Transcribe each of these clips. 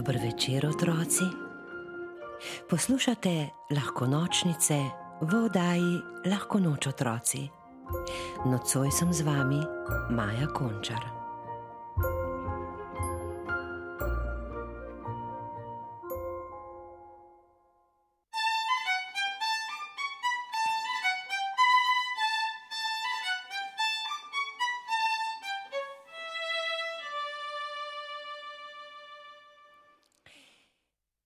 Dober večer, otroci. Poslušate lahko nočnice v oddaji Lahko noč otroci. Nocoj sem z vami, Maja Končar.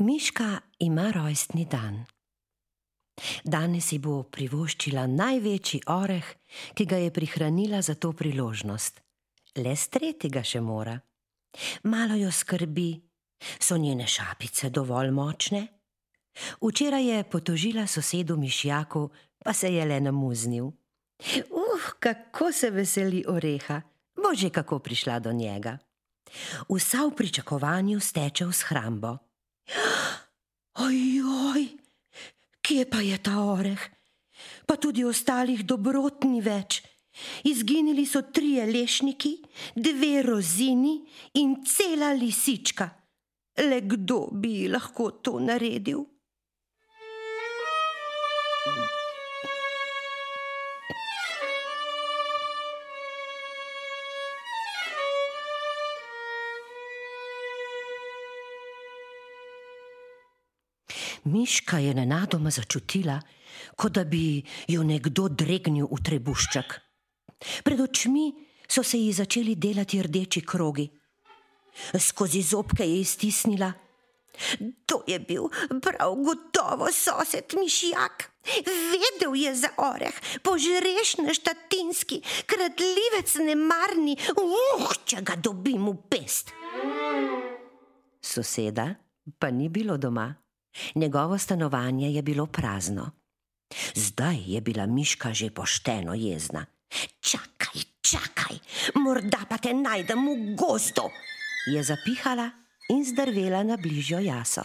Miška ima rojstni dan. Danes si bo privoščila največji oreh, ki ga je prihranila za to priložnost. Le streti ga še mora. Malo jo skrbi, so njene šapice dovolj močne? Včeraj je potožila sosedu Mišjaku, pa se je le namuznil. Uh, kako se veseli oreha, bo že kako prišla do njega. Vsa v pričakovanju steče v shrambo. Ojoj, kje pa je ta oreh? Pa tudi ostalih dobrot ni več. Izginili so tri lešniki, dve rozini in cela lisička. Le kdo bi lahko to naredil? Miška je nenadoma začutila, kot da bi jo nekdo dregnil v trebušček. Pred očmi so se ji začeli delati rdeči krogi. Skozi zobke je iztisnila. To je bil prav gotovo sosed Mišjak. Vedel je za oreh, požreš na štatinski, kradljivec nemarni, uh, če ga dobim v pest. Soseda pa ni bilo doma. Njegovo stanovanje je bilo prazno. Zdaj je bila Miška že pošteno jezna. Čakaj, čakaj, morda pa te najdem v gostu, je zapihala in zdrvela na bližjo jaso.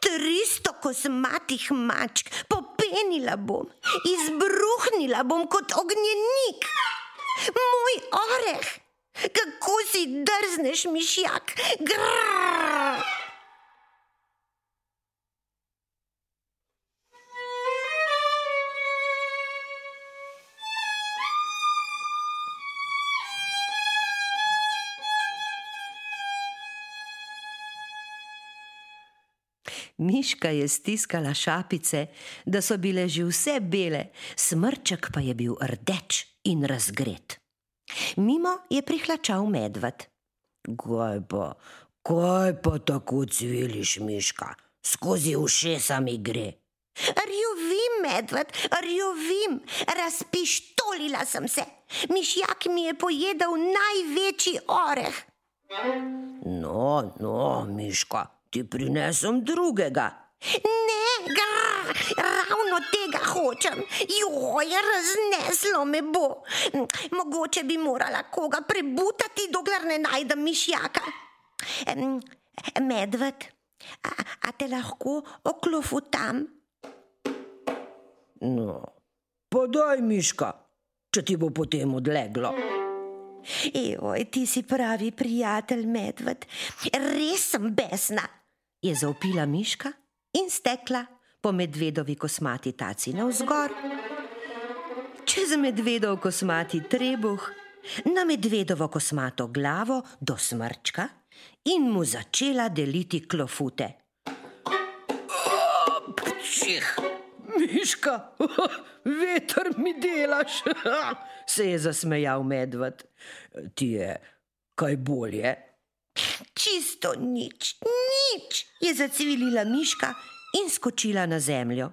Tristo kosmatih mačk, popenila bom, izbruhnila bom kot ognjenik. Moj oreh, kako si drzneš, mišjak, grrr! Miška je stiskala šapice, da so bile že vse bele, smrček pa je bil rdeč in razgret. Mimo je prihlačal medved. Kaj pa, kaj pa tako cviliš, Miška, skozi ušesa mi gre. Rjovim, medved, rjovim, razpištolila sem se. Mišjak mi je pojedel največji oreh. No, no, Miška, ti prinesem drugega. Ne, ga, ravno tega hočem. Joj, razneslo me bo. Mogoče bi morala koga prebutati, dokler ne najdem mišjaka. Medved, a, a te lahko oklofutam? No, podaj miška, če ti bo potem odleglo. Ejoj, ti si pravi prijatelj, medved, res sem besna je zaupila miška in stekla po medvedovi kosmati taci navzgor, čez medvedov kosmati trebuh, na medvedovo kosmato glavo do smrčka in mu začela deliti klofute. Pčih, miška, veter mi delaš, se je zasmejal medved. Ti je kaj bolje? Čisto nič, nič, je zacvilila miška in skočila na zemljo.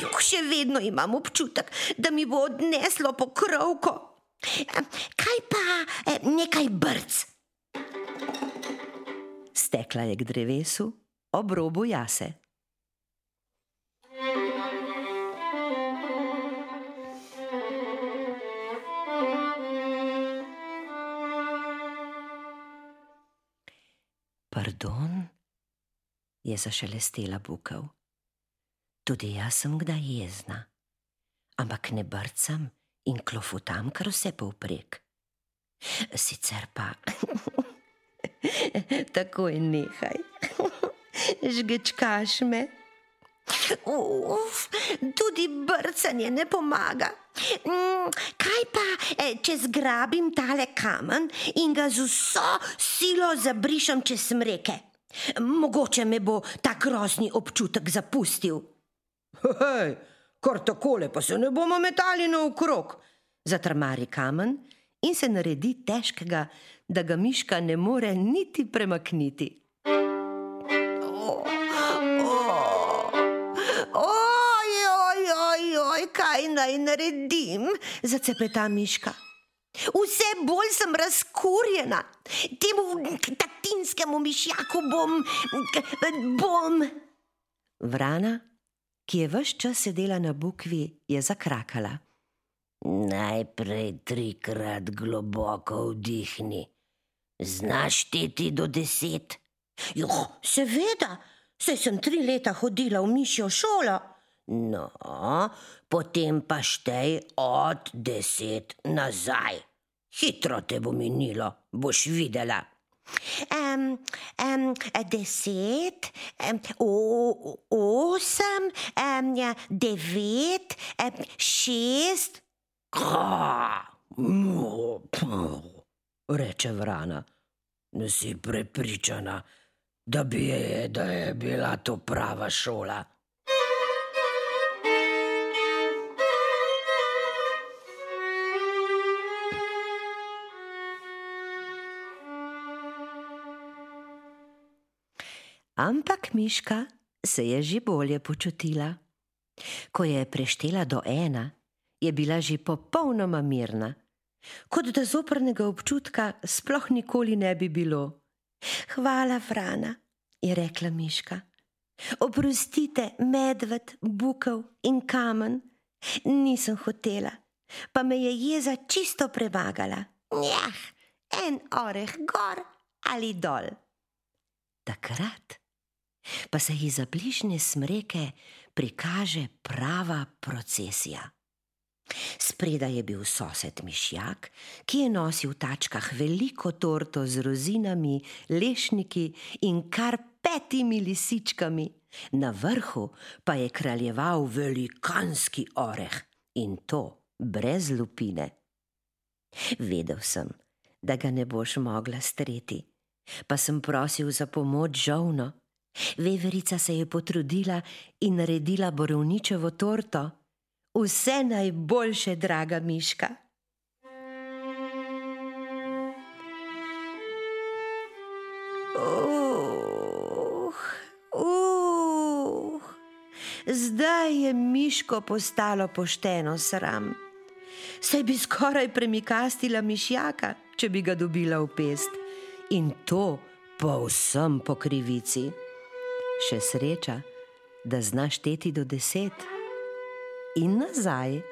Juh, še vedno imam občutek, da mi bo odneslo pokrovko. Kaj pa nekaj brc? Stekla je k drevesu ob robu jase. Je zašelestela bukev. Tudi jaz sem kdaj jezna, ampak ne brcam in klofutam kar vse povprek. Sicer pa Takoj nehaj. Žgečkaš me. Uf, tudi brcanje ne pomaga. Mm, kaj pa, eh, če zgrabim tale kamen in ga z vso silo zabrišem čez smreke? Mogoče me bo ta grozni občutek zapustil. Hej, kar takole pa se ne bomo metali naokrog. Zatrmari kamen in se naredi težkega, da ga miška ne more niti premakniti. Kaj naj naredim? Zacepeta miška. Vse bolj sem razkurjena, temu tatinskemu mišjaku bom, bom. Vrana, ki je vse čas sedela na bukvi, je zakrakala. Najprej trikrat globoko vdihni. Znaš šteti do deset? Jo, seveda, saj sem tri leta hodila v mišjo šolo. No, potem pa štej od deset nazaj. Hitro te bo minilo, boš videla. Um, um, deset, um, o, osem, um, devet, um, šest. Reče vrana, ne si prepričana, da, bi je, da je bila to prava šola. Ampak Miška se je že bolje počutila. Ko je preštela do ena, je bila že popolnoma mirna, kot da zoprnega občutka sploh nikoli ne bi bilo. Hvala, Frana, je rekla Miška. Oprostite, medved, bukev in kamen, nisem hotela, pa me je jeza čisto premagala. Njah, en oreh gor ali dol. Takrat pa se ji za bližnje smreke prikaže prava procesija. Spredaj je bil sosed Mišjak, ki je nosil v tačkah veliko torto z rozinami, lešniki in kar petimi lisičkami, na vrhu pa je kraljeval velikanski oreh in to brez lupine. Vedel sem, da ga ne boš mogla streti, pa sem prosil za pomoč žovno. Veverica se je potrudila in naredila borovničevo torto. Vse najboljše, draga Miška. Uh, uh, zdaj je Miško postalo pošteno sram. Saj bi skoraj premikastila Mišjaka, če bi ga dobila v pest. In to povsem po krivici še sreča, da znaš šteti do deset in nazaj.